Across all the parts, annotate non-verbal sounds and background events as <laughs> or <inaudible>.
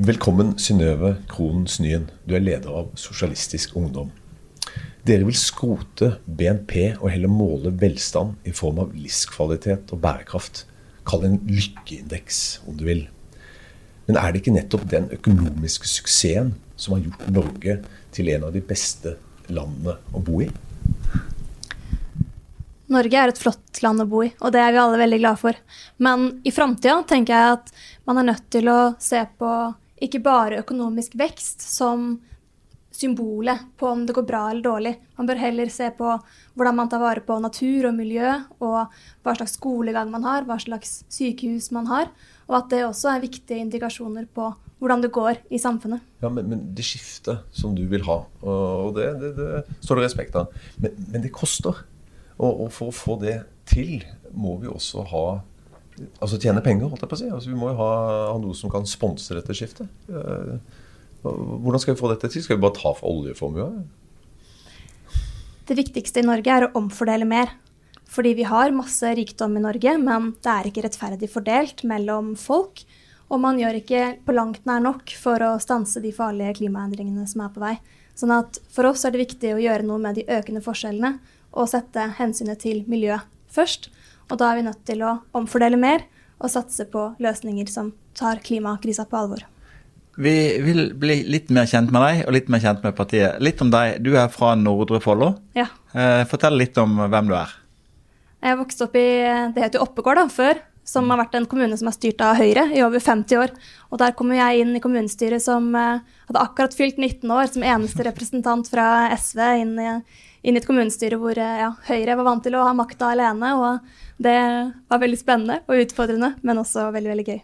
Velkommen, Synnøve Krohn Snyen. Du er leder av Sosialistisk Ungdom. Dere vil skrote BNP og heller måle velstand i form av livskvalitet og bærekraft. Kall det en lykkeindeks, om du vil. Men er det ikke nettopp den økonomiske suksessen som har gjort Norge til en av de beste landene å bo i? Norge er et flott land å bo i, og det er vi alle veldig glade for. Men i framtida tenker jeg at man er nødt til å se på ikke bare økonomisk vekst som symbolet på om det går bra eller dårlig. Man bør heller se på hvordan man tar vare på natur og miljø, og hva slags skolegang man har, hva slags sykehus man har, og at det også er viktige indikasjoner på hvordan det går i samfunnet. Ja, Men, men det skiftet som du vil ha, og det, det, det står det respekt av, men, men det koster. Og, og, for å få det til, må vi også ha Altså tjene penger, holdt jeg på å si. Altså, vi må jo ha, ha noe som kan sponse dette skiftet. Uh, hvordan skal vi få dette til? Skal vi bare ta fra oljeformua? Det viktigste i Norge er å omfordele mer. Fordi vi har masse rikdom i Norge, men det er ikke rettferdig fordelt mellom folk. Og man gjør ikke på langt nær nok for å stanse de farlige klimaendringene som er på vei. Sånn at for oss er det viktig å gjøre noe med de økende forskjellene og sette hensynet til miljø først. Og da er vi nødt til å omfordele mer og satse på løsninger som tar klimakrisa på alvor. Vi vil bli litt mer kjent med deg og litt mer kjent med partiet. Litt om deg. Du er fra Nordre Follo. Ja. Eh, fortell litt om hvem du er. Jeg vokste opp i det het jo Oppegård da, før, som har vært en kommune som er styrt av Høyre i over 50 år. Og der kommer jeg inn i kommunestyret som eh, hadde akkurat fylt 19 år, som eneste representant fra SV inn i, inn i et kommunestyre hvor eh, ja, Høyre var vant til å ha makta alene. Og det var veldig spennende og utfordrende, men også veldig, veldig gøy.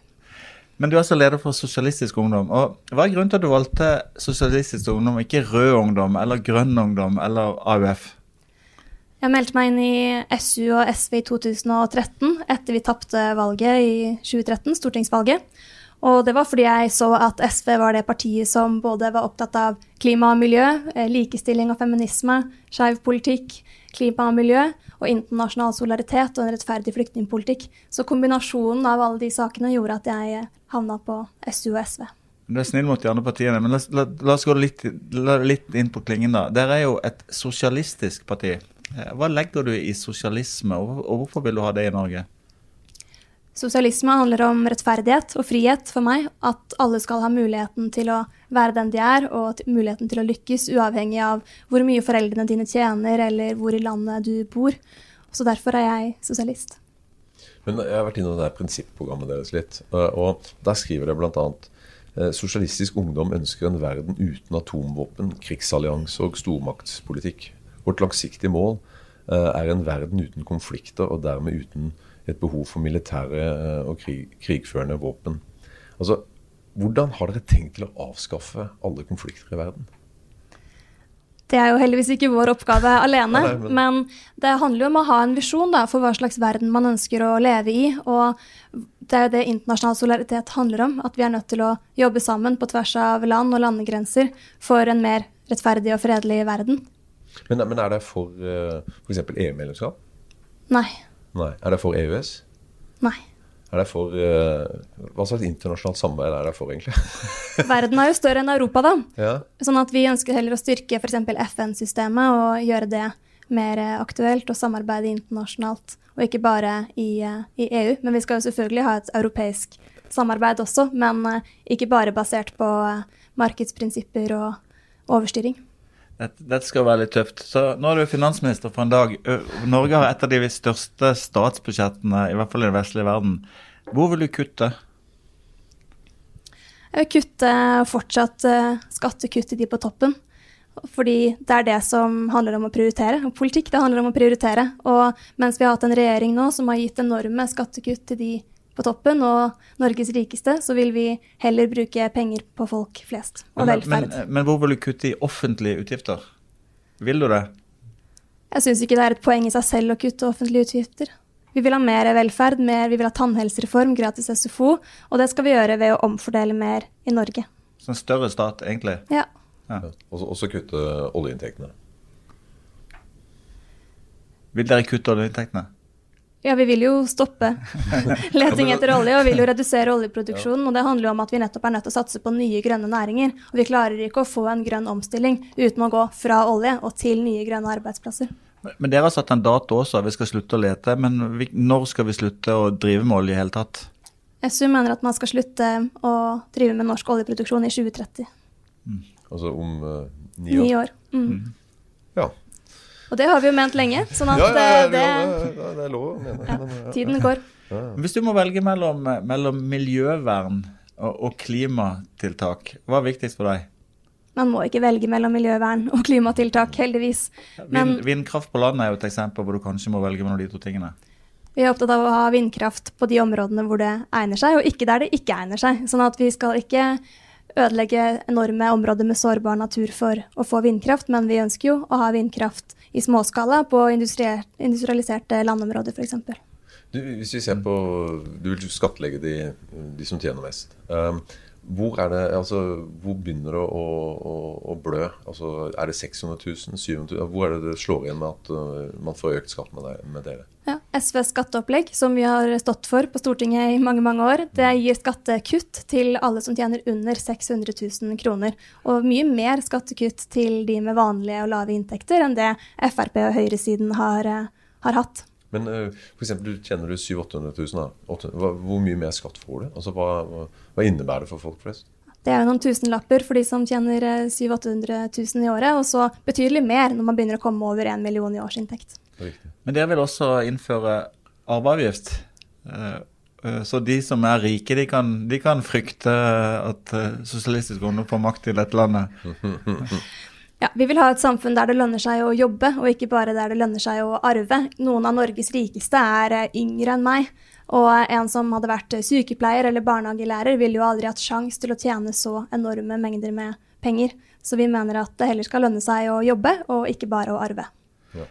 Men du er altså leder for Sosialistisk Ungdom. og Hva er grunnen til at du valgte Sosialistisk Ungdom, ikke Rød Ungdom eller Grønn Ungdom eller AUF? Jeg meldte meg inn i SU og SV i 2013, etter vi tapte valget i 2013, stortingsvalget. Og det var fordi jeg så at SV var det partiet som både var opptatt av klima og miljø, eh, likestilling og feminisme, skeiv politikk, klima og miljø, og internasjonal solidaritet og en rettferdig flyktningpolitikk. Så kombinasjonen av alle de sakene gjorde at jeg havna på SU og SV. Du er snill mot de andre partiene, men la, la, la oss gå litt, litt, inn på klingen. da. Dere er jo et sosialistisk parti. Eh, hva legger du i sosialisme, og hvorfor vil du ha det i Norge? Sosialisme handler om rettferdighet og frihet for meg. At alle skal ha muligheten til å være den de er, og muligheten til å lykkes, uavhengig av hvor mye foreldrene dine tjener, eller hvor i landet du bor. Så derfor er jeg sosialist. Men Jeg har vært innom det prinsipprogrammet deres litt. og Der skriver dere bl.a.: eh, Sosialistisk ungdom ønsker en verden uten atomvåpen, krigsallianse og stormaktspolitikk. Vårt langsiktige mål eh, er en verden uten konflikter og dermed uten et behov for militære eh, og krig, krigførende våpen. Altså, Hvordan har dere tenkt til å avskaffe alle konflikter i verden? Det er jo heldigvis ikke vår oppgave alene, Nei, men... men... det handler jo om å ha en visjon da, for hva slags verden man ønsker å leve i. Og det er jo det internasjonal solidaritet handler om. At vi er nødt til å jobbe sammen på tvers av land og landegrenser for en mer rettferdig og fredelig verden. Men, men er det for eh, f.eks. EU-medlemskap? Nei. Nei. Er det for EØS? Nei. Er det for uh, Hva slags internasjonalt samarbeid er det for, egentlig? <laughs> Verden er jo større enn Europa, da. Ja. Sånn at vi ønsker heller å styrke f.eks. FN-systemet og gjøre det mer aktuelt og samarbeide internasjonalt. Og ikke bare i, uh, i, EU. Men vi skal jo selvfølgelig ha et europeisk samarbeid også, men ikke bare basert på markedsprinsipper og overstyring. Dette, dette, skal være litt tøft. Så Nå er du finansminister for en dag. Norge har et av de største statsbudsjettene, i hvert fall i den vestlige verden. Hvor vil du kutte? Jeg vil kutte fortsatt skattekutt til de på toppen. Fordi det er det som handler om å prioritere. Politikk det handler om å prioritere. Og mens vi har hatt en regjering nå som har gitt enorme skattekutt til de på toppen og Norges rikeste, så vil vi heller bruke penger på folk flest og men, velferd. Men, men, hvor vil du kutte i offentlige utgifter? Vil du det? Jeg syns ikke det er et poeng i seg selv å kutte offentlige utgifter. Vi vil ha mer velferd, mer, vi vil ha tannhelsereform, gratis SFO, og det skal vi gjøre ved å omfordele mer i Norge. Så en større stat, egentlig? Ja. ja. Og så kutte oljeinntektene. Vil dere kutte oljeinntektene? Ja, vi vil jo stoppe <laughs> leting etter olje og vil jo redusere oljeproduksjonen. Og det handler jo om at vi nettopp er nødt til å satse på nye grønne næringer. Og vi klarer ikke å få en grønn omstilling uten å gå fra olje og til nye grønne arbeidsplasser. Men dere har satt en dato også, vi skal slutte å lete. Men når skal vi slutte å drive med olje i hele tatt? SU mener at man skal slutte å drive med norsk oljeproduksjon i 2030. Mm. Altså om uh, ni år? Ni år. Mm. Mm. Ja. Og det har vi jo ment lenge. sånn at ja, ja, ja, det, det, det, er lov å mene. Men, tiden går. Hvis du må velge mellom, mellom miljøvern og, og, klimatiltak, hva er viktigst for deg? Man må ikke velge mellom miljøvern og klimatiltak, heldigvis. Men, Vind, vindkraft på land er jo et eksempel hvor du kanskje må velge mellom de to tingene. Vi er opptatt av å ha vindkraft på de områdene hvor det egner seg, og ikke der det ikke egner seg. Sånn at vi skal ikke ødelegge enorme områder med sårbar natur for å få vindkraft, men vi ønsker jo å ha vindkraft i småskala på industrialiserte landområder f.eks. Hvis vi ser på Du vil skattlegge de, de som tjener mest. Um, hvor, det, altså, hvor begynner det å, å, å, blø? Altså, er det 600 000? 700 000? Hvor er det det slår igjen med at uh, man får økt skatt med, det, med dere? Ja, SVs skatteopplegg, som vi har stått for på Stortinget i mange mange år, det gir skattekutt til alle som tjener under 600 000 kroner. Og mye mer skattekutt til de med vanlige og lave inntekter enn det Frp og høyresiden har, uh, har hatt. Men uh, f.eks. tjener du 700 000-800 000. Hvor mye mer skatt får du? Altså, hva, hva, innebærer det for folk flest? Det er jo noen tusenlapper for de som tjener 700 000-800 000 i året, og så betydelig mer når man begynner å komme over en million i årsinntekt. Men dere vil også innføre arveavgift. Uh, så de som er rike, de kan, de kan frykte at Sosialistisk Ungdom får makt i dette landet. <laughs> Ja, Vi vil ha et samfunn der det lønner seg å jobbe, og ikke bare der det lønner seg å arve. Noen av Norges rikeste er eh, yngre enn meg, og en som hadde vært sykepleier eller barnehagelærer, ville jo aldri hatt sjans til å tjene så enorme mengder med penger. Så vi mener at det heller skal lønne seg å jobbe, og ikke bare å arve. Ja.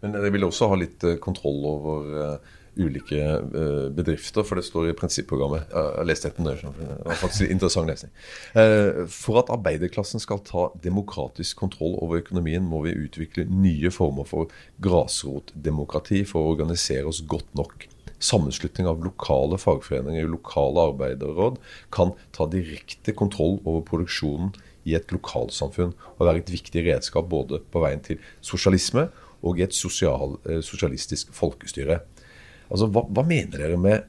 Men dere vil også ha litt eh, kontroll over uh ulike uh, bedrifter, for det står i prinsipprogrammet. Jeg har lest dette det var faktisk interessant lesning. Uh, for at arbeiderklassen skal ta demokratisk kontroll over økonomien, må vi utvikle nye former for grasrotdemokrati for å organisere oss godt nok. Sammenslutning av lokale fagforeninger i lokale arbeiderråd kan ta direkte kontroll over produksjonen i et lokalsamfunn og være et viktig redskap både på veien til sosialisme og i et sosial, eh, sosialistisk folkestyre. Altså, hva, hva, mener dere med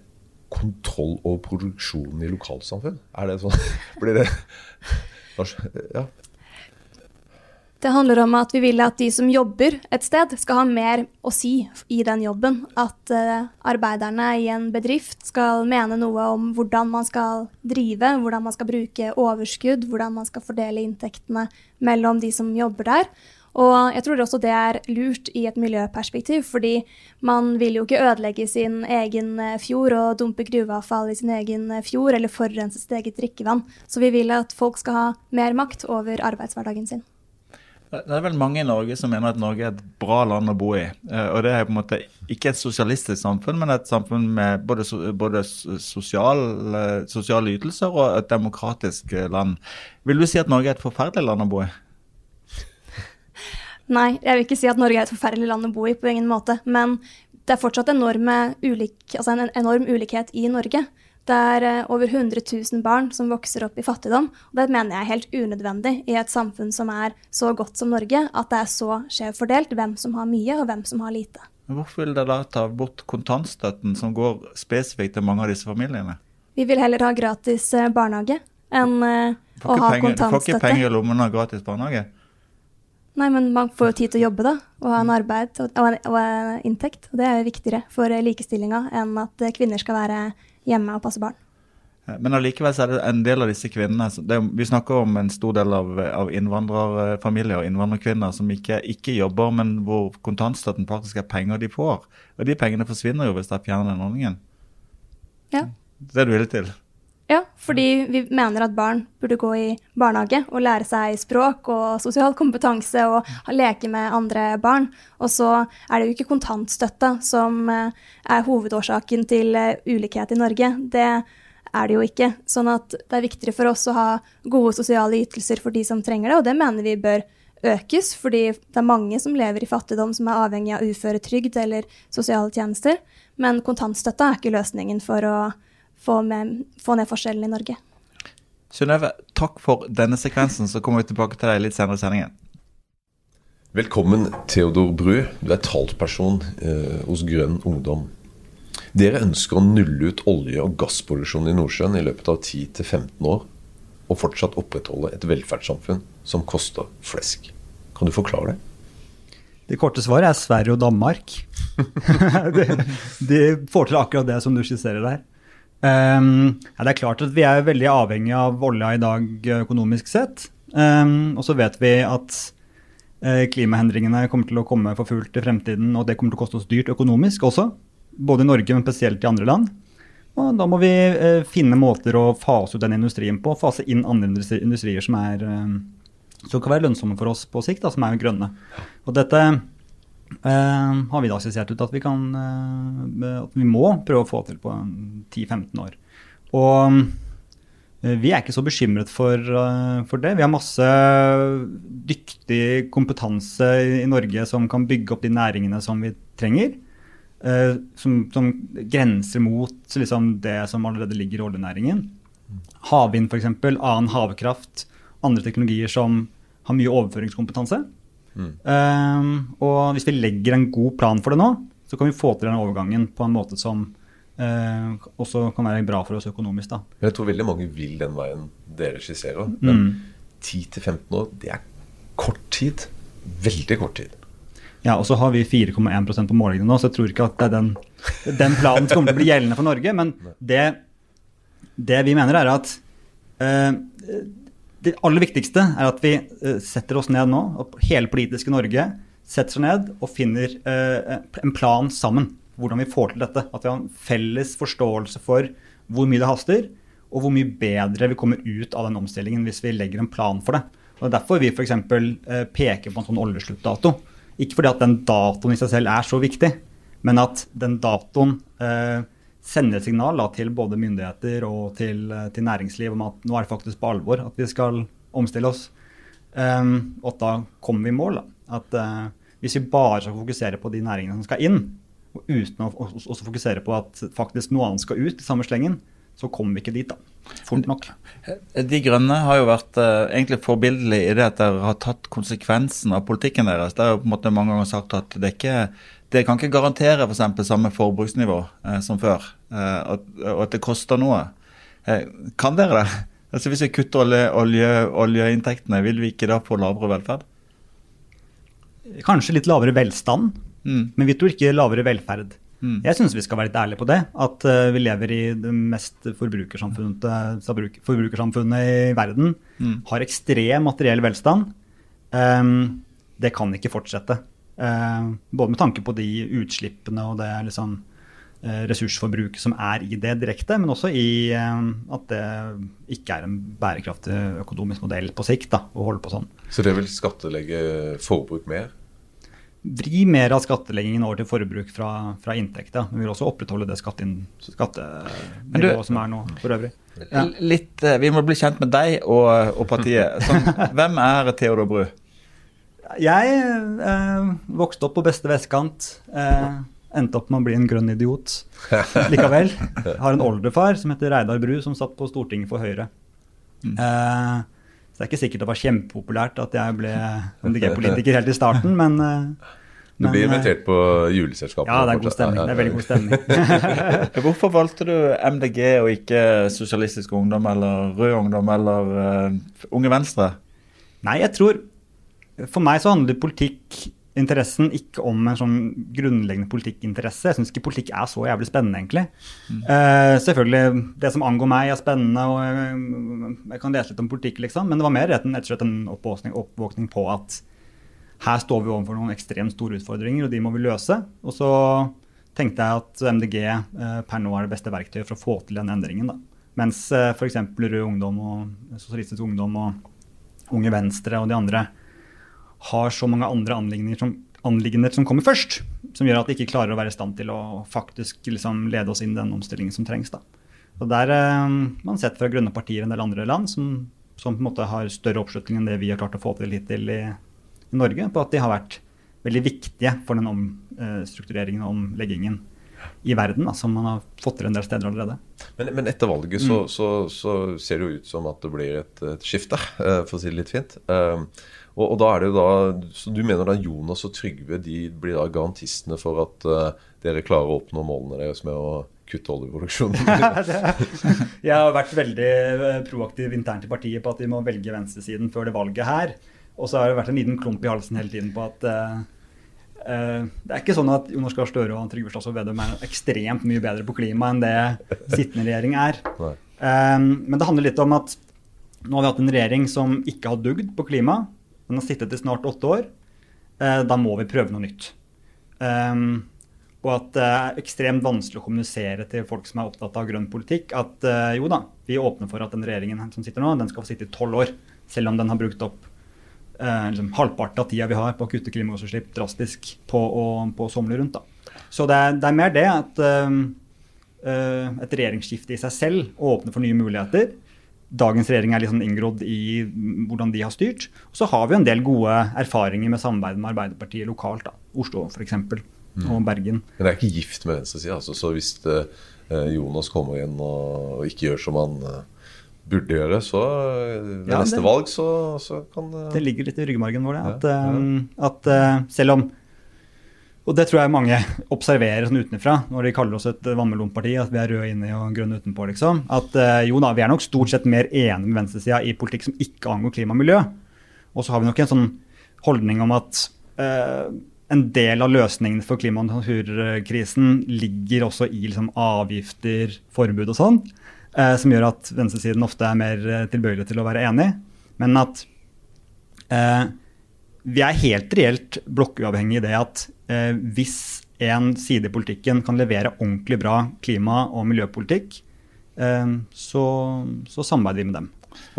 kontroll over produksjonen i lokalsamfunn? Er det sånn <laughs> Blir det Ja. Det handler om at vi vil at de som jobber et sted, skal ha mer å si i den jobben. At uh, arbeiderne i en bedrift skal mene noe om hvordan man skal drive, hvordan man skal bruke overskudd, hvordan man skal fordele inntektene mellom de som jobber der. Og jeg tror også det er lurt i et miljøperspektiv, fordi man vil jo ikke ødelegge sin egen eh, fjord og dumpe gruveavfall i sin egen eh, fjord eller forurense sitt eget drikkevann. Så vi vil at folk skal ha mer makt over arbeidshverdagen sin. Det er vel mange i Norge som mener at Norge er et bra land å bo i. Eh, og det er på en måte ikke et sosialistisk samfunn, men et samfunn med både, både sosiale, sosiale ytelser og et demokratisk land. Vil du si at Norge er et forferdelig land å bo i? Nei, jeg vil ikke si at Norge er et forferdelig land å bo i, på ingen måte. Men det er fortsatt ulik, altså en enorm ulikhet i Norge. Det er eh, over 100 000 barn som vokser opp i fattigdom. og Det mener jeg er helt unødvendig i et samfunn som er så godt som Norge, at det er så skjevt fordelt hvem som har mye og hvem som har lite. Hvorfor vil dere da ta bort kontantstøtten som går spesifikt til mange av disse familiene? Vi vil heller ha gratis eh, barnehage enn eh, å ha penger, kontantstøtte. Får ikke penger i lommen av gratis barnehage? Nei, men man får jo tid til å jobbe, da. Og ha en arbeid og, og, en inntekt. Og det er jo viktigere for likestillinga enn at kvinner skal være hjemme og passe barn. Men allikevel er det en del av disse kvinnene det, Vi snakker om en stor del av, av innvandrerfamilier og innvandrerkvinner som ikke, ikke, jobber, men hvor kontantstøtten faktisk er penger de får. Og de pengene forsvinner jo hvis de fjerner den ordningen. Ja. Det er du villig til? Ja, fordi vi mener at barn burde gå i barnehage og lære seg språk og sosial kompetanse og leke med andre barn. Og så er det jo ikke kontantstøtta som eh, er hovedårsaken til eh, ulikhet i Norge. Det er det jo ikke. Sånn at det er viktigere for oss å ha gode sosiale ytelser for de som trenger det, og det mener vi bør økes, fordi det er mange som lever i fattigdom som er avhengig av uføretrygd eller sosiale tjenester. Men kontantstøtta er ikke løsningen for å få, med, få ned forskjellene i Norge. Synnøve, takk for denne sekvensen. Så kommer vi tilbake til deg litt senere i sendingen. Velkommen, Theodor Bru. Du er talsperson eh, hos Grønn Ungdom. Dere ønsker å nulle ut olje- og gassproduksjonen i Nordsjøen i løpet av 10-15 år, og fortsatt opprettholde et velferdssamfunn som koster flesk. Kan du forklare det? Det korte svaret er Sverige og Danmark. <laughs> de, de, får til akkurat det som du skisserer der. Um, ja, det er klart at vi er veldig avhengig av olja i dag økonomisk sett. Um, og så vet vi at uh, klimaendringene kommer til å komme for fullt i fremtiden, og det kommer til å koste oss dyrt økonomisk også. Både i Norge, men spesielt i andre land. Og da må vi uh, finne måter å fase ut den industrien på. Fase inn andre industri industrier som er uh, som kan være lønnsomme for oss på sikt, da, som er grønne. Og dette eh, har vi da skissert ut at vi, kan, eh, at vi må prøve å få til på 10-15 år. Og eh, vi er ikke så bekymret for, eh, for, det. Vi har masse dyktig kompetanse i, Norge som kan bygge opp de næringene som vi trenger. Eh, som, som, grenser mot liksom, det som allerede ligger i oljenæringen. Havvind f.eks., annen havkraft andre teknologier som har mye overføringskompetanse. Mm. Um, og hvis vi legger en god plan for det nå, så kan vi få til den overgangen på en måte som uh, også kan være bra for oss økonomisk. Da. Jeg tror veldig mange vil den veien dere skisserer. Men mm. 10-15 år, det er kort tid. Veldig kort tid. Ja, og så har vi 4,1% på målingene nå, så jeg tror ikke at det er den, den planen som kommer til å bli gjeldende for Norge. Men det, det vi mener, er at uh, det aller viktigste er at vi uh, setter oss ned nå, hele politiske Norge setter seg ned og finner uh, en plan sammen. Hvordan vi får til dette. At vi har en felles forståelse for hvor mye det haster, og hvor mye bedre vi kommer ut av den omstillingen hvis vi legger en plan for det. Og Det er derfor vi f.eks. Uh, peker på en sånn oljesluttdato. Ikke fordi at den datoen i seg selv er så viktig, men at den datoen uh, sende et signal da, til både myndigheter og til, eh, til, næringsliv om at nå er det faktisk på alvor at vi skal omstille oss. Um, og da kommer vi i mål. Da. At uh, Hvis vi bare skal fokusere på de næringene som skal inn, og uten å også fokusere på at faktisk noe annet skal ut i samme slengen, så kommer vi ikke dit. da. Fort nok. De Grønne har jo vært uh, egentlig forbilledlige i det at dere har tatt konsekvensen av politikken deres. Det er jo på en måte mange ganger sagt at det ikke det kan ikke garantere f.eks. For samme forbruksnivå eh, som før, eh, og, og, at det koster noe. Eh, kan dere det? <laughs> Altså Hvis vi kutter olje, olje, oljeinntektene, vil vi ikke da få lavere velferd? Kanskje litt lavere velstand, mm. men vi tror ikke lavere velferd. Mm. Jeg syns vi skal være litt ærlige på det. At uh, vi lever i det mest forbrukersamfunnet, forbrukersamfunnet i verden. Mm. Har ekstrem materiell velstand. Um, det kan ikke fortsette. Uh, både med tanke på de utslippene og det liksom, eh, ressursforbruket som er i det direkte, men også i eh, at det ikke er en bærekraftig økonomisk modell på sikt da, å holde på sånn. Så det vil skattelegge forbruk mer? Vri mer av skatteleggingen over til forbruk fra, fra inntekt. Men vi vil også opprettholde det skattenivået som er nå for øvrig. Ja. Litt, vi må bli kjent med deg og, og partiet. Sånn, <laughs> hvem er Theodor Bru? Jeg eh, vokste opp på beste vestkant. Eh, endte opp med å bli en grønn idiot likevel. Jeg <laughs> har en oldefar som heter Reidar Bru, som satt på Stortinget for Høyre. Mm. Eh, så det er ikke sikkert det var kjempepopulært at jeg ble MDG-politiker helt i starten, men, eh, Du blir invitert på juleselskapet? Ja, det er god stemning. Det er veldig god stemning. <laughs> Hvorfor valgte du MDG og ikke Sosialistisk Ungdom eller Rød Ungdom eller uh, Unge Venstre? Nei, jeg tror for meg så handler politikkinteressen ikke om en sånn grunnleggende politikkinteresse. Jeg syns ikke politikk er så jævlig spennende, egentlig. Mm. Uh, selvfølgelig, det som angår meg, er spennende, og jeg, jeg kan lese litt om politikk, liksom. Men det var mer rett og slett en oppvåkning på at her står vi overfor noen ekstremt store utfordringer, og de må vi løse. Og så tenkte jeg at MDG uh, per nå er det beste verktøyet for å få til den endringen. da. Mens uh, f.eks. Rød Ungdom og Sosialistisk Ungdom og Unge Venstre og de andre har så mange andre anliggender som, anliggender som kommer først, som gjør at de ikke klarer å være i stand til å faktisk liksom, lede oss inn i den omstillingen som trengs. Da. Og Der eh, man sett fra grønne partier i en del andre land som, som, på en måte har større oppslutning enn det vi har klart å få til hittil i, i Norge på at de har vært veldig viktige for den omstruktureringen og omleggingen i verden, da, som man har fått til en del steder allerede. Men, men etter valget så, så, så, ser det jo ut som at det blir et, et skifte, eh, for å si det litt fint. Um, og, og, da er det da, så Du mener da Jonas og Trygve de blir da garantistene for at uh, dere klarer å oppnå målene deres med å kutte oljeproduksjonen? <laughs> jeg har vært veldig proaktiv internt i partiet på at de må velge venstresiden før det valget her. Og så har det vært en liten klump i halsen hele tiden på at uh, uh, det er ikke sånn at Jonas Gahr Støre og Trygve Slagsvold Vedum er ekstremt mye bedre på klima enn det sittende regjering er. <laughs> Um, men det handler litt om at nå har vi hatt en regjering som ikke har dugd på klima. Den har sittet i snart åtte år. Uh, da må vi prøve noe nytt. Um, og at det er ekstremt vanskelig å kommunisere til folk som er opptatt av grønn politikk, at jo da, vi åpner for at den regjeringen som sitter nå, den skal få sitte i tolv år. Selv om den har brukt opp uh, liksom, halvparten av tida vi har på å kutte klimagassutslipp drastisk på å på somle rundt. Da. Så det er, det er, mer det at uh, eh, et regjeringsskifte i seg selv åpner for nye muligheter. Dagens regjering er litt sånn inngrodd i hvordan de har styrt. Og så har vi en del gode erfaringer med samarbeid med Arbeiderpartiet lokalt. Da. Oslo f.eks. Mm. og Bergen. Men det er ikke gift med venstresida. Altså. Så hvis det, eh, Jonas kommer igjen og, og ikke gjør som han eh, burde gjøre, så ved ja, neste det, valg så, så, kan det Det ligger litt i ryggmargen vår, det. At, ja, ja. At selv om Og det tror jeg mange observerer sånn utenfra når de kaller oss et vannmelonparti, at vi er røde inni og grønne utenpå, liksom. At uh, jo da, vi er nok stort sett mer enige med venstresida i politikk som ikke angår klima og miljø. Og så har vi nok en sånn holdning om at eh, en del av løsningene for klima- og naturkrisen ligger også i liksom, avgifter, forbud og sånn eh, som gjør at venstresiden ofte er mer eh, tilbøyelig til å være enig. Men at eh, vi er helt reelt blokkuavhengig i det at eh, hvis en side i politikken kan levere ordentlig bra klima- og miljøpolitikk, eh, så, så, samarbeider vi med dem.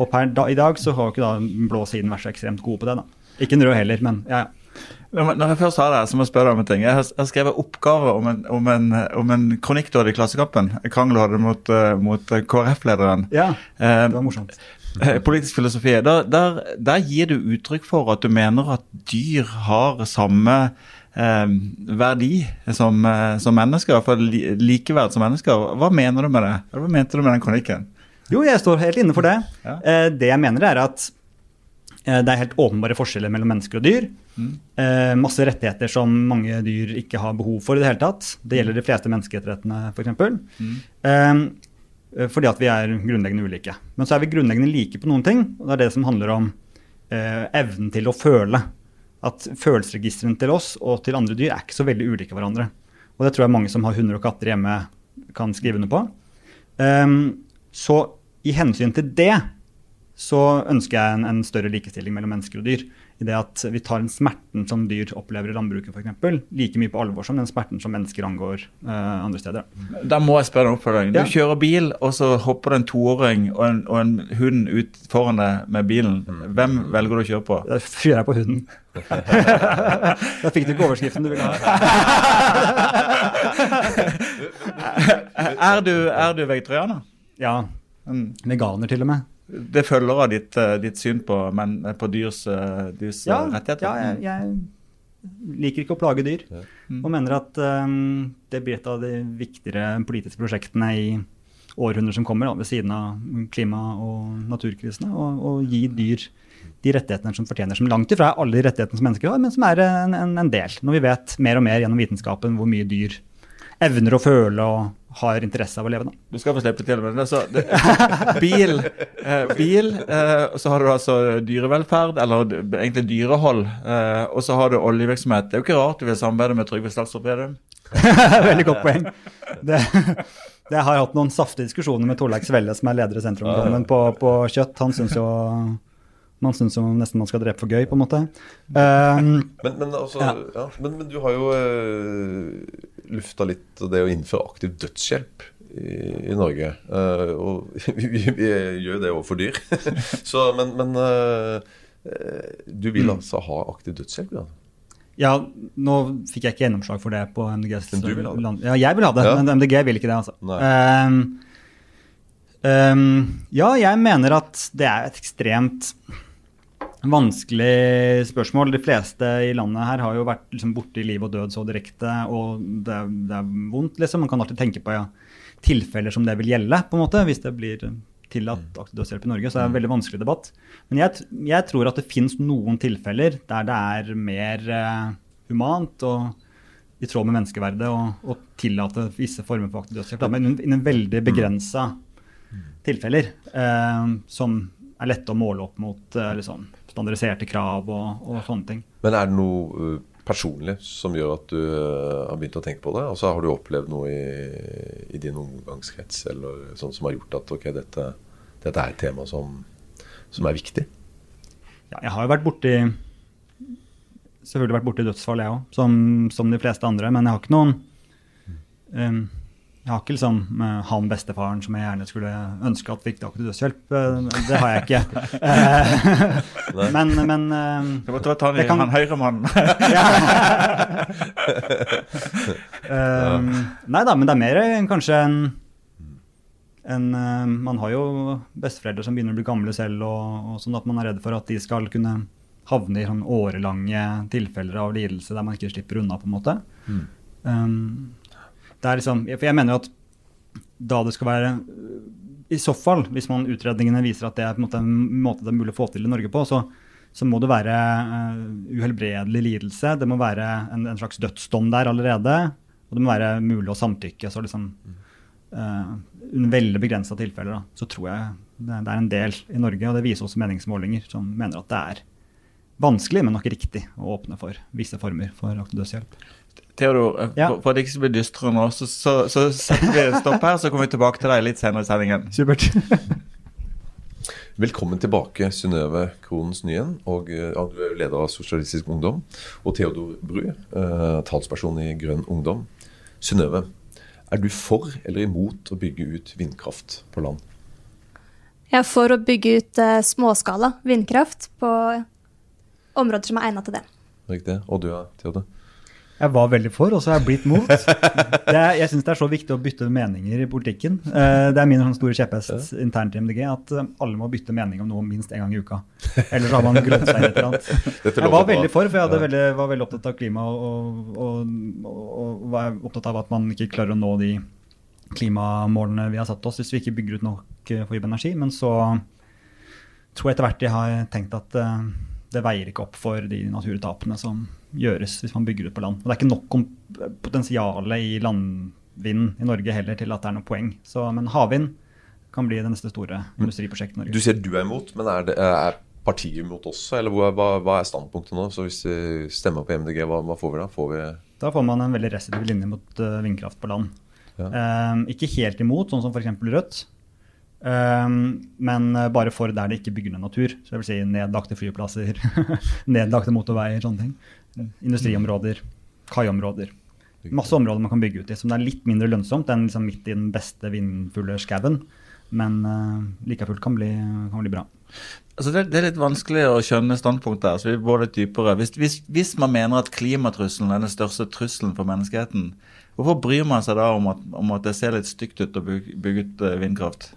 Og per da, i dag så har ikke da den blå siden vært så ekstremt gode på det. da. Ikke den røde heller, men ja, ja. Når jeg først har det, så må jeg spørre deg om en ting. Jeg har skrevet oppgave om en, om en, om en kronikk du hadde i Klassekampen. Krangel du hadde mot, uh, mot KrF-lederen. Ja, det var morsomt. Politisk filosofi. Der, der, der, gir du uttrykk for at du mener at dyr har samme eh, verdi som, som mennesker, for likeverd som mennesker. Hva mener du med det? Hva mente du med den kronikken? Jo, jeg står helt inne for det. Ja. det jeg mener, er at Eh, det er helt åpenbare forskjeller mellom mennesker og dyr. Mm. Eh, masse rettigheter som mange dyr ikke har behov for i det hele tatt. Det gjelder de fleste menneskerettighetene, f.eks. Mm. Eh, fordi at vi er grunnleggende ulike. Men så er vi grunnleggende like på noen ting. og Det er det som handler om eh, evnen til å føle. At følelsesregistrene til oss og til andre dyr er ikke så veldig ulike hverandre. Og det tror jeg mange som har hunder og katter hjemme, kan skrive under på. Um, så i hensyn til det så ønsker jeg en, en, større likestilling mellom mennesker og dyr. I det at vi tar den smerten som dyr opplever i landbruket f.eks., like mye på alvor som den smerten som mennesker angår uh, andre steder. Da må jeg spørre deg oppfølging. Du ja. kjører bil, og så hopper det en toåring og en, og en hund ut foran deg med bilen. Hvem velger du å kjøre på? Da fyrer jeg på hunden. <laughs> da fikk du ikke overskriften du ville ha. <laughs> er, du, er du vegetarianer? Ja. Mm. Veganer til og med. Det følger av ditt, eh, ditt syn på, men, eh, på dyrs, eh, dyrs ja, rettigheter? Ja, jeg, jeg, liker ikke å plage dyr. Ja. Mm. Og mener at um, det blir et av de viktigere politiske prosjektene i århundrer som kommer, da, ved siden av klima- og naturkrisene. Å gi dyr de rettighetene som fortjener, som langt ifra er alle de rettighetene som mennesker har, men som er en, en, en del. Når vi vet mer og mer gjennom vitenskapen hvor mye dyr evner å føle og har interesse av å leve. Da. Du skal få slippe til med det. Så, det <laughs> bil, eh, bil eh, så har du altså dyrevelferd, eller egentlig dyrehold, eh, og så har du oljevirksomhet. Det er jo ikke rart du vil samarbeide med Trygve Slagsvold Vedum. <laughs> Veldig godt poeng. Det, det har hatt noen saftige diskusjoner med Torleik Svelle, som er leder i Sentrumdommen, på, på kjøtt. Han syns jo man syns jo nesten man skal drepe for gøy, på en måte. Um, men, men, altså, ja. Ja, men, men, du har jo uh, lufta litt det å innføre aktiv dødshjelp i, i Norge. Uh, og <laughs> vi, vi, vi, gjør det overfor dyr. <laughs> Så, men, men uh, du vil mm. altså ha aktiv dødshjelp? Ja? Ja, nå fikk jeg ikke gjennomslag for det på MDGs Men du vil ha det? Ja, jeg vil ha det, ja. men MDG vil ikke det, altså. Um, um, ja, jeg mener at det er et ekstremt Vanskelig spørsmål. De fleste i landet her har jo vært liksom, borti liv og død så direkte, og det, er- det er vondt, liksom. Man kan alltid tenke på ja, tilfeller som det vil gjelde, på en måte, hvis det blir tillatt aktiv dødshjelp i Norge. Så det er en veldig vanskelig debatt. Men jeg, jeg tror at det fins noen tilfeller der det er mer uh, humant og i tråd med menneskeverdet å tillate visse former for aktiv dødshjelp. Men innen- innen veldig begrensa tilfeller uh, som er lette å måle opp mot uh, liksom, standardiserte krav og, og sånne ting. Men er det noe uh, personlig som gjør at du uh, har begynt å tenke på det? Altså Har du opplevd noe i, i din omgangskrets eller sånn som har gjort at ok, dette, dette er et tema som, som er viktig? Ja, jeg har jo vært borti selvfølgelig vært borti dødsfall, jeg òg, som, som de fleste andre. Men jeg har ikke noen um, Jeg har ikke liksom eh, han bestefaren som jeg gjerne skulle ønske at fikk aktiv dødshjelp. Eh, det har jeg ikke. <laughs> Eh, men men Du Det måtte være ta Jeg kan- han høyremannen. <laughs> <laughs> Um, nei da, men det er mer kanskje en, en Man har jo besteforeldre som begynner å bli gamle selv, og, og sånn at man er redd for at de skal kunne havne i sånn årelange tilfeller av lidelse der man ikke slipper unna, på en måte. Um, det er liksom, for jeg mener jo at da det skal være I så fall, hvis man utredningene viser at det er på en måte en måte det er mulig å få til i Norge på, så, så må det være eh, uhelbredelig lidelse. Det må være en, en slags dødsdom der allerede. Og det må være mulig å samtykke. Så liksom uh, under veldig begrensa tilfeller da, så tror jeg det, det er en del i Norge, og det viser også meningsmålinger som mener at det er vanskelig, men nok riktig å åpne for visse former for aktiv dødshjelp. Theodor, eh, Ja. for, for at det ikke skal bli dystre nå, så, så, så setter vi en stopp her, så kommer vi tilbake til deg litt senere i sendingen. Supert. <laughs> Velkommen tilbake, Synnøve Kronens Nyen. Og, ja, du er leder av Sosialistisk Ungdom. Og Theodor Bru, eh, talsperson i Grønn Ungdom. Synnøve, er du for eller imot å bygge ut vindkraft på land? Jeg er for å bygge ut eh, småskala vindkraft på områder som er egnet til det. Riktig? Og du, ja, Theodor? Jeg var veldig for, og så har jeg blitt mot. Det er, jeg syns det er så viktig å bytte meninger i politikken. Eh, Det er min sånn store kjepphest internt i MDG at eh, alle må bytte mening om noe minst én gang i uka. Ellers har man grønt seg et eller annet. <laughs> Jeg var veldig for, for jeg veldig, var veldig opptatt av klima og, og, og, og var opptatt av at man ikke klarer å nå de klimamålene vi har satt oss hvis vi ikke bygger ut nok eh, fornybar energi. Men så tror jeg etter hvert de har tenkt at det veier ikke opp for de naturtapene som gjøres hvis man bygger ut på land. Og det er ikke nok om potensial i landvind i Norge heller til at det er noe poeng. Så, men havvind kan bli det neste store industriprosjektet i Norge. Du sier du er imot, men er, det, er partiet imot også? Eller hva, hva, hva er standpunktet nå? Så hvis vi stemmer på MDG, hva, hva får vi da? Får vi Da får man en veldig restriktiv linje mot eh, vindkraft på land. Ja. Eh, ikke helt imot, sånn som f.eks. Rødt. Eh, men eh, bare for der det ikke bygger ned natur. Så jeg vil si nedlagte flyplasser, <laughs> nedlagte motorveier, sånne ting. Industriområder, kaiområder. Masse områder man kan bygge ut i som det er litt mindre lønnsomt enn liksom midt i den beste vindfulle skauen. Men uh, like fullt kan kan bli bra. Altså det, det er litt vanskelig å skjønne standpunktet her, så vi går litt dypere. Hvis, hvis, hvis man mener at klimatrusselen er den største trusselen for menneskeheten, hvorfor bryr man seg da om at, om at det ser litt stygt ut å bygge, ut eh, vindkraft?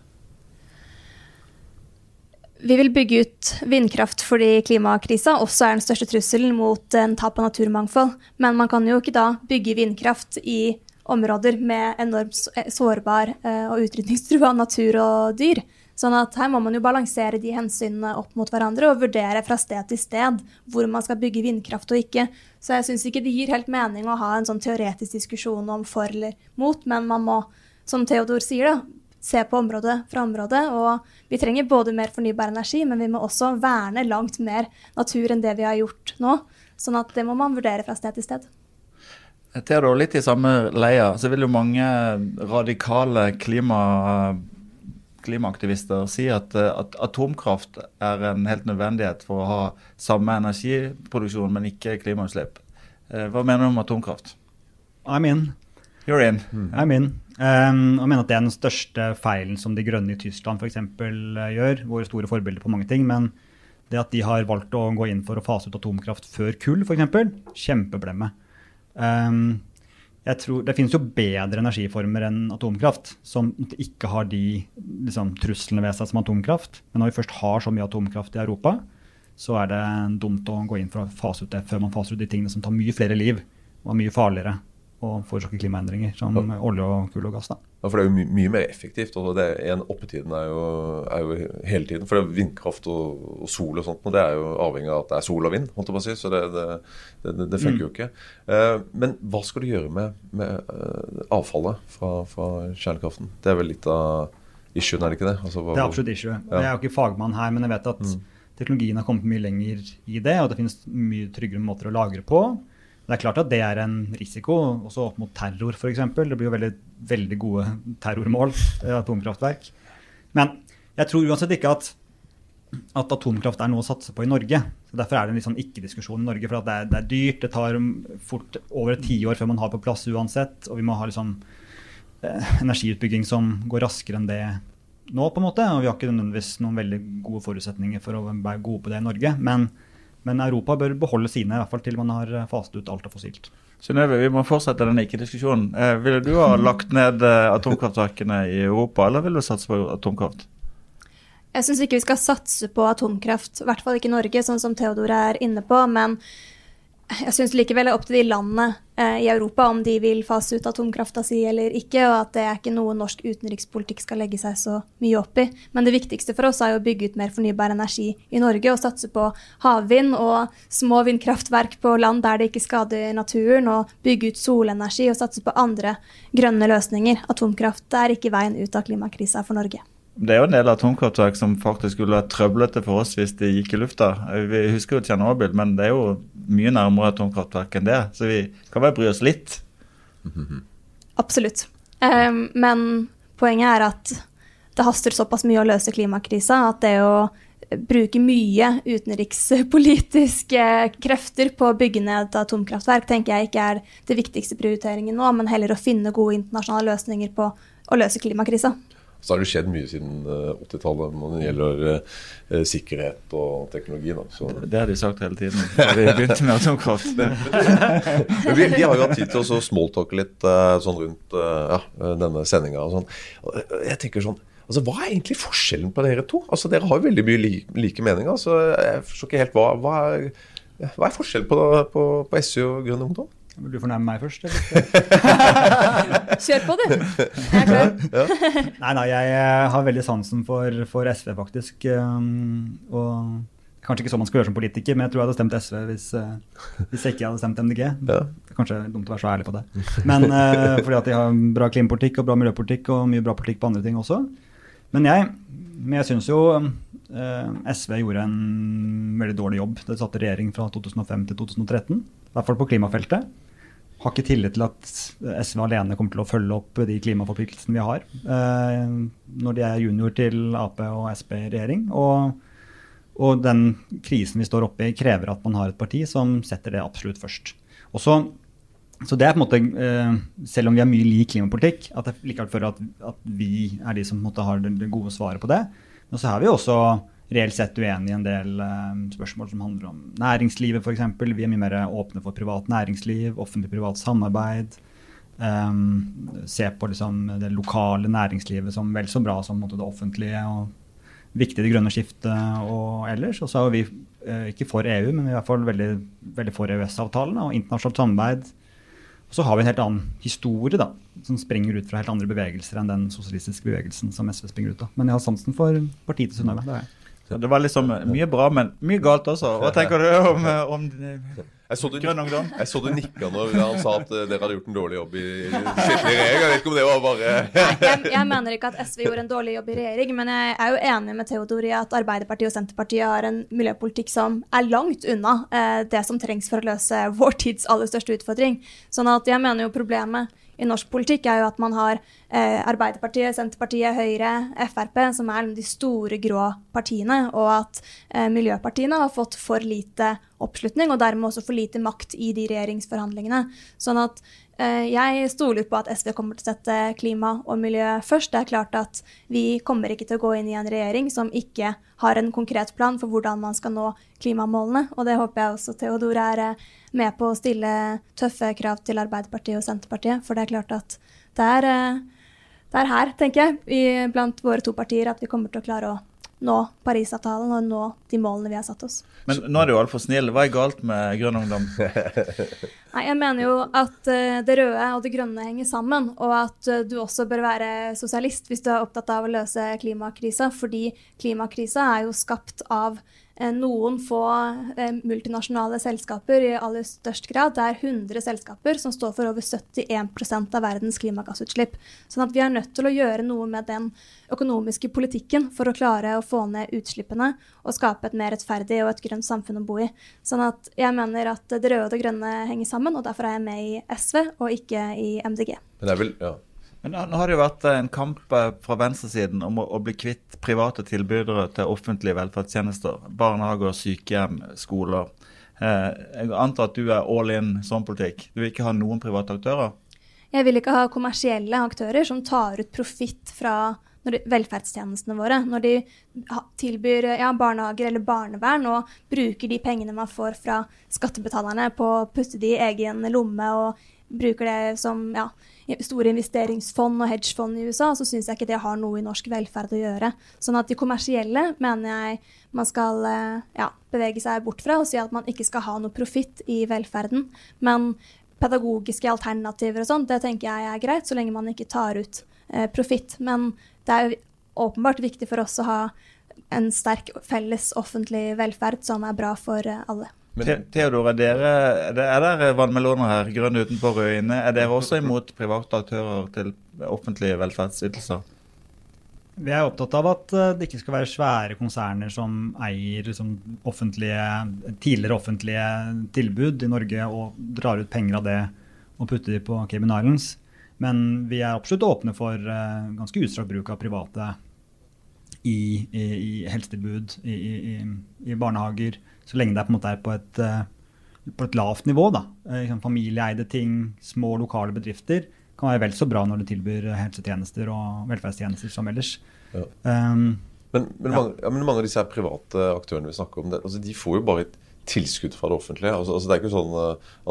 Vi vil bygge ut vindkraft fordi klimakrisa også er den største trusselen mot en tap av naturmangfold. Men man kan jo ikke da bygge vindkraft i områder med enormt eh, sårbar eh, og utrydningstrua natur og dyr. Sånn at her må man jo balansere de hensynene opp mot hverandre og vurdere fra sted til sted hvor man skal bygge vindkraft og ikke. Så jeg syns ikke det gir helt mening å ha en sånn teoretisk diskusjon om for eller mot, men man må, som Theodor sier, da, se på område fra område. Og vi trenger både mer fornybar energi, men vi må også verne langt mer natur enn det vi har gjort nå. Sånn at det må man vurdere fra sted til sted. Theodor, litt i samme leia, så vil jo mange radikale klima, klimaaktivister si at, at atomkraft er en helt nødvendighet for å ha samme energiproduksjon, men ikke klimautslipp. Eh, Hva mener du om atomkraft? I'm in. You're in. I'm in. Um, og mener at det er den største feilen som de grønne i Tyskland for eksempel, eh, gjør. Våre store forbilder på mange ting. Men det at de har valgt å gå inn for å fase ut atomkraft før kull, f.eks., kjempeblemme. Um, tror, det finnes jo bedre energiformer enn atomkraft, som ikke har de liksom, truslene ved seg som atomkraft. Men når vi først har så mye atomkraft i Europa, så er det dumt å gå inn for å fase ut det før man faser ut de tingene som tar mye flere liv og er mye farligere og forårsake klimaendringer, som Ja. olje og kull og gass. da. Ja, for det er jo my mye mer effektivt. og det er, en Oppetiden er jo, er jo hele tiden. For det er vindkraft og, og sol og sånt, og det er jo avhengig av at det er sol og vind. holdt jeg på å si, Så det, det, det, det funker jo ikke. Eh, men hva skal du gjøre med, med uh, avfallet fra, fra kjernekraften? Det er vel litt av issuen, er det ikke det? Altså, hva- Det er absolutt issue. Jeg er jo ikke fagmann her, men jeg vet at teknologien har kommet mye lenger i det, og det finnes mye tryggere måter å lagre på. Det er klart at det er en risiko, også opp mot terror f.eks. Det blir jo veldig, veldig gode terrormål, eh, atomkraftverk. Men jeg tror uansett ikke at, at atomkraft er noe å satse på i Norge. Så Derfor er det en sånn ikke-diskusjon i Norge. For det er, det er dyrt, det tar fort over et tiår før man har på plass uansett. Og vi må ha liksom eh, energiutbygging som går raskere enn det nå, på en måte. Og vi har ikke nødvendigvis noen veldig gode forutsetninger for å være gode på det i Norge. Men, men Europa bør beholde sine, i hvert fall til man har faset ut alt av fossilt. Synnøve, vi må fortsette denne ikke-diskusjonen. Eh, ville du ha lagt ned eh, atomkraftverkene i Europa, eller vil du satse på atomkraft? Jeg syns ikke vi skal satse på atomkraft, i hvert fall ikke i Norge, sånn som Theodor er inne på. Men jeg syns likevel er opp til de landene eh, i Europa om de vil fase ut atomkrafta si eller ikke, og at det er ikke noe norsk utenrikspolitikk skal legge seg så mye opp i. Men det viktigste for oss er å bygge ut mer fornybar energi i Norge og satse på havvind og små vindkraftverk på land der det ikke skader naturen, og bygge ut solenergi og satse på andre grønne løsninger. Atomkraft er ikke veien ut av klimakrisa for Norge. Det er jo en del atomkraftverk som faktisk skulle vært trøblete for oss hvis de gikk i lufta. Vi husker jo Tsjernobyl, men det er jo mye nærmere atomkraftverk enn det. Så vi kan vel bry oss litt. <laughs> Absolutt. Um, men poenget er at det haster såpass mye å løse klimakrisa at det å bruke mye utenrikspolitiske krefter på å bygge ned atomkraftverk tenker jeg ikke er det viktigste prioriteringen nå, men heller å finne gode internasjonale løsninger på å løse klimakrisa. Så har det skjedd mye siden eh, 80-tallet når det gjelder eh, sikkerhet og teknologi. Da. Så. Det har de sagt hele tiden. Vi begynte med atomkraft. <laughs> Vi, vi har jo hatt tid til å så smalltalke litt eh, sånn rundt eh, ja, denne sendinga. Sånn. Jeg tenker sånn, altså Hva er egentlig forskjellen på dere to? Altså Dere har jo veldig mye li, like meninger. så jeg forstår ikke helt hva, hva, er, hva er forskjellen på, på, på SU og Grønn Ungdom? Vil du fornærme meg først? <laughs> Kjør på, du. Jeg er klar. <laughs> Nei, nei, jeg eh, har veldig sansen for, for SV, faktisk. Um, og Kanskje ikke sånn man skal gjøre som politiker, men jeg tror jeg hadde stemt SV hvis, eh, hvis jeg ikke hadde stemt MDG. Ja. Kanskje dumt å være så ærlig på det. Men uh, fordi at de har bra klimapolitikk og bra miljøpolitikk og mye bra politikk på andre ting også. Men jeg, men jeg syns jo uh, SV gjorde en veldig dårlig jobb. Det satte regjering fra 2005 til 2013, i hvert fall på klimafeltet. Har ikke tillit til at SV alene kommer til å følge opp de klimaforpliktelsene vi har eh, når de er junior til Ap og Sp i regjering. Og, og den krisen vi står oppe i, krever at man har et parti som setter det absolutt først. Også, så, det er på en måte, eh, Selv om vi har mye lik klimapolitikk, at det likevel fører at, at vi er de som måte har det, gode svaret på det. Men så er vi også reelt sett uenig i en del eh, spørsmål som handler om næringslivet f.eks. Vi er mye mer åpne for privat næringsliv, offentlig-privat samarbeid. Um, se på liksom, det lokale næringslivet som vel så bra som det offentlige. og Viktig det grønne skiftet og ellers. Og så er vi eh, ikke for EU, men vi er i hvert fall veldig, veldig for EØS-avtalen og internasjonalt samarbeid. Og så har vi en helt annen historie da, som springer ut fra helt andre bevegelser enn den sosialistiske bevegelsen som SV springer ut av. Men jeg har sansen for partiet til Synnøve. Det. Det var liksom mye bra, men mye galt også. Hva <laughs> tenker du om, om Jeg så, du, Grønn Ungdom? jeg så du nikka når han sa at eh, dere hadde gjort en dårlig jobb i skikkelig regjering. Jeg vet ikke om det var bare jeg, jeg mener ikke at SV gjorde en dårlig jobb i regjering, men jeg er jo enig med Theodor i at Arbeiderpartiet og Senterpartiet har en miljøpolitikk som er langt unna eh, det som trengs for å løse vår tids aller største utfordring. Sånn at jeg mener jo problemet i norsk politikk er jo at man har eh, Arbeiderpartiet, Senterpartiet, Høyre, Frp, som er de store grå partiene, og at eh, miljøpartiene har fått for lite oppslutning, og dermed også for lite makt i de regjeringsforhandlingene. Sånn at jeg stoler på at SV kommer til å sette klima og miljø først. Det er klart at vi kommer ikke til å gå inn i en regjering som ikke har en konkret plan for hvordan man skal nå klimamålene, og det håper jeg også Theodor er eh, med på å stille tøffe krav til Arbeiderpartiet og Senterpartiet, for det er klart at det er, eh, det er her, tenker jeg, blant våre to partier at vi kommer til å klare å nå Parisavtalen og nå de målene vi har satt oss. Men nå er du altfor snill. Hva er galt med Grønn ungdom? <laughs> Nei, Jeg mener jo at uh, det røde og det grønne henger sammen, og at uh, du også bør være sosialist hvis du er opptatt av å løse klimakrisa, fordi klimakrisa er jo skapt av Eh, noen få eh, multinasjonale selskaper i aller størst grad. Det er 100 selskaper som står for over 71% av verdens klimagassutslipp. Sånn at vi er nødt til å gjøre noe med den økonomiske politikken for å klare å få ned utslippene og skape et mer rettferdig og et grønt samfunn å bo i. Sånn at jeg mener at det røde og det grønne henger sammen, og derfor er jeg med i SV og ikke i MDG. Men det er vel, ja. Men Nå har det jo vært en kamp eh, fra venstresiden om å, å, bli kvitt private tilbydere til offentlige velferdstjenester. Barnehager, sykehjem, skoler. Eh, jeg antar at du er all in sånn politikk. Du vil ikke ha noen private aktører? Jeg vil ikke ha kommersielle aktører som tar ut profitt fra de, velferdstjenestene våre. Når de tilbyr ja, barnehager eller barnevern og bruker de pengene man får fra skattebetalerne på å putte de i egen lomme og bruker det som ja, store investeringsfond og hedgefond i USA, så syns jeg ikke det har noe i norsk velferd å gjøre. Sånn at de kommersielle mener jeg man skal eh, ja, bevege seg bort fra og si at man ikke skal ha noe profitt i velferden. Men pedagogiske alternativer og sånn, det tenker jeg er greit, så lenge man ikke tar ut eh, profitt. Men det er åpenbart viktig for oss å ha en sterk felles offentlig velferd som er bra for eh, alle. Men, Theodor, er dere er dere vannmeloner her, grønne utenpå, røde inne? Er dere også imot private aktører til offentlige velferdsytelser? Vi er opptatt av at eh, det ikke skal være svære konserner som eier liksom, offentlige, tidligere offentlige tilbud i Norge og drar ut penger av det og putter dem på Cayman Islands. Men vi er absolutt åpne for uh, ganske utstrakt bruk av private i, i, i helsetilbud, i, i, barnehager, så lenge det på, er på, et, eh, på et lavt nivå. da. Eh, liksom familieeide ting, små lokale bedrifter kan være vel så bra når du tilbyr helsetjenester og velferdstjenester som ellers. Ja. Um, men, men, ja. mange, ja, men, mange, av disse private aktørene vi snakker om, det, altså, de får jo bare et tilskudd fra det offentlige. Altså, altså, det er ikke sånn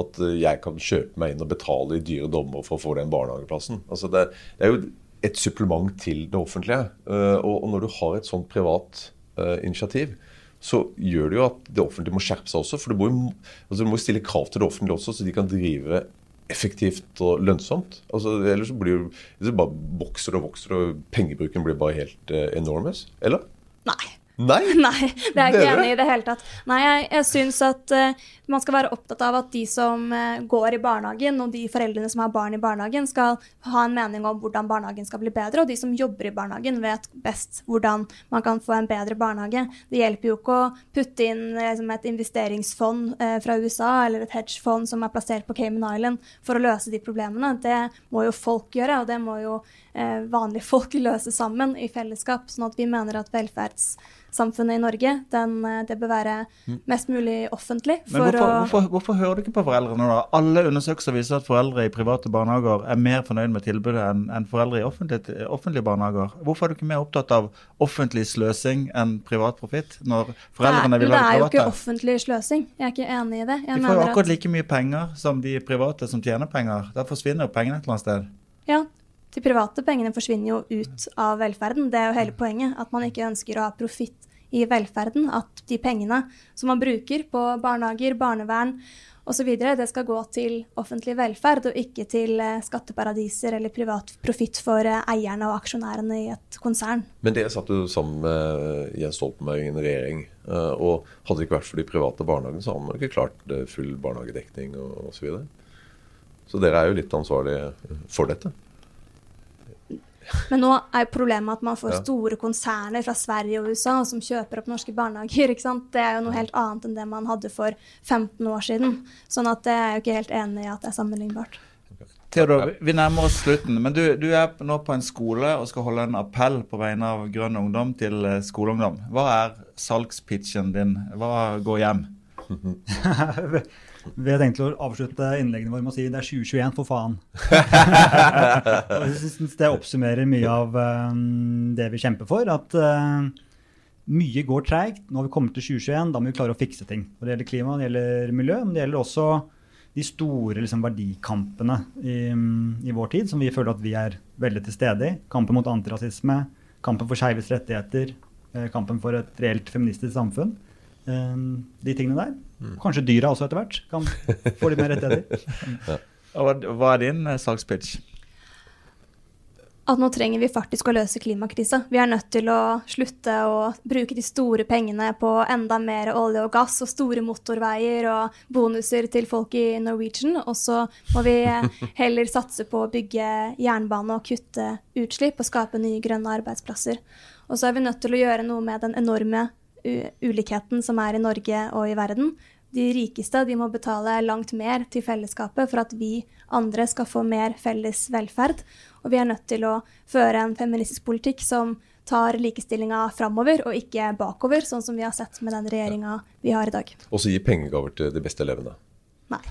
at jeg kan kjøpe meg inn og betale i dyre dommer for å få den barnehageplassen. Altså, det, det, er jo et supplement til det offentlige. Og, og, når du har et sånt privat uh, initiativ, så gjør det jo at det offentlige må skjerpe seg også. For du må, jo, altså stille krav til det offentlige også, så de kan drive effektivt og lønnsomt. Altså, ellers så blir det bare vokser og vokser, og pengebruken blir bare helt uh, enormous. Eller? Nei. Nei? <laughs> Nei, det er jeg ikke enig i det hele tatt. Nei, jeg, jeg syns at uh, man skal være opptatt av at de som uh, går i barnehagen, og de foreldrene som har barn i barnehagen, skal ha en mening om hvordan barnehagen skal bli bedre, og de som jobber i barnehagen, vet best hvordan man kan få en bedre barnehage. Det hjelper jo ikke å putte inn liksom, et investeringsfond uh, fra USA eller et hedgefond som er plassert på Cayman Island for å løse de problemene. Det må jo folk gjøre, og det må jo vanlige <laughs> folk løse sammen i fellesskap, sånn at vi mener at velferds samfunnet i Norge. Den, eh, det bør være mm. mest mulig offentlig. Men hvorfor, å... hvorfor, hvorfor, hører du ikke på foreldrene? da? Alle undersøkelser viser at foreldre i private barnehager er mer fornøyd med tilbudet enn en foreldre i offentlige, offentlige, barnehager. Hvorfor er du ikke mer opptatt av offentlig sløsing enn privat profitt? når foreldrene vil ha det private? Det er jo ikke offentlig sløsing. Jeg er ikke enig i det. Jeg de får jo akkurat at... like mye penger som de private som tjener penger. Da forsvinner jo pengene et eller annet sted. Ja, de private pengene forsvinner jo ut av velferden. Det er jo hele poenget. At man ikke ønsker å ha profitt i velferden. At de pengene som man bruker på barnehager, barnevern osv., det skal gå til offentlig velferd, og ikke til eh, skatteparadiser eller privat profitt for eh, eierne og aksjonærene i et konsern. Men dere satt jo sammen med Jens Stoltenberg i en regjering. Eh, og hadde det ikke vært for de private barnehagene, så hadde man ikke klart full barnehagedekning osv. Så, videre. så dere er jo litt ansvarlige for dette. Men nå er problemet at man får ja. store konserner fra Sverige og USA som kjøper opp norske barnehager. ikke sant? Det er jo noe helt annet enn det man hadde for 15 år siden. Sånn at jeg er jo ikke helt enig i at det er sammenlignbart. Theodor, vi nærmer oss slutten. Men du, du, er nå på en skole og skal holde en appell på vegne av Grønn ungdom til eh, skoleungdom. Hva er salgspitchen din? Hva går hjem? <laughs> Vi har tenkt å avslutte innleggene våre med å si det er 2021, for faen. <laughs> jeg synes Det oppsummerer mye av um, det vi kjemper for. At uh, mye går treigt. Nå har vi kommet til 2021, da må vi klare å fikse ting. Og det gjelder klima, det gjelder miljø, men det gjelder også de store liksom, verdikampene i, i, vår tid, som vi føler at vi er veldig til stede i. Kampen mot antirasisme, kampen for skeives rettigheter, eh, kampen for et reelt feministisk samfunn. Eh, de tingene der. Kanskje dyra også etter hvert kan få litt mer rettigheter. <laughs> ja. Hva, hva er din eh, sakspitch? At nå trenger vi faktisk å løse klimakrisa. Vi er nødt til å slutte å bruke de store pengene på enda mer olje og gass og store motorveier og bonuser til folk i Norwegian. Og så må vi <laughs> heller satse på å bygge jernbane og kutte utslipp og skape nye grønne arbeidsplasser. Og så er vi nødt til å gjøre noe med den enorme ulikheten som er i Norge og i verden. De rikeste de må betale langt mer til fellesskapet for at vi andre skal få mer felles velferd. Og vi er nødt til å føre en feministisk politikk som tar likestillinga framover og ikke bakover, sånn som vi har sett med den regjeringa vi har i dag. Også gi pengegaver til de beste elevene. Nei. <laughs>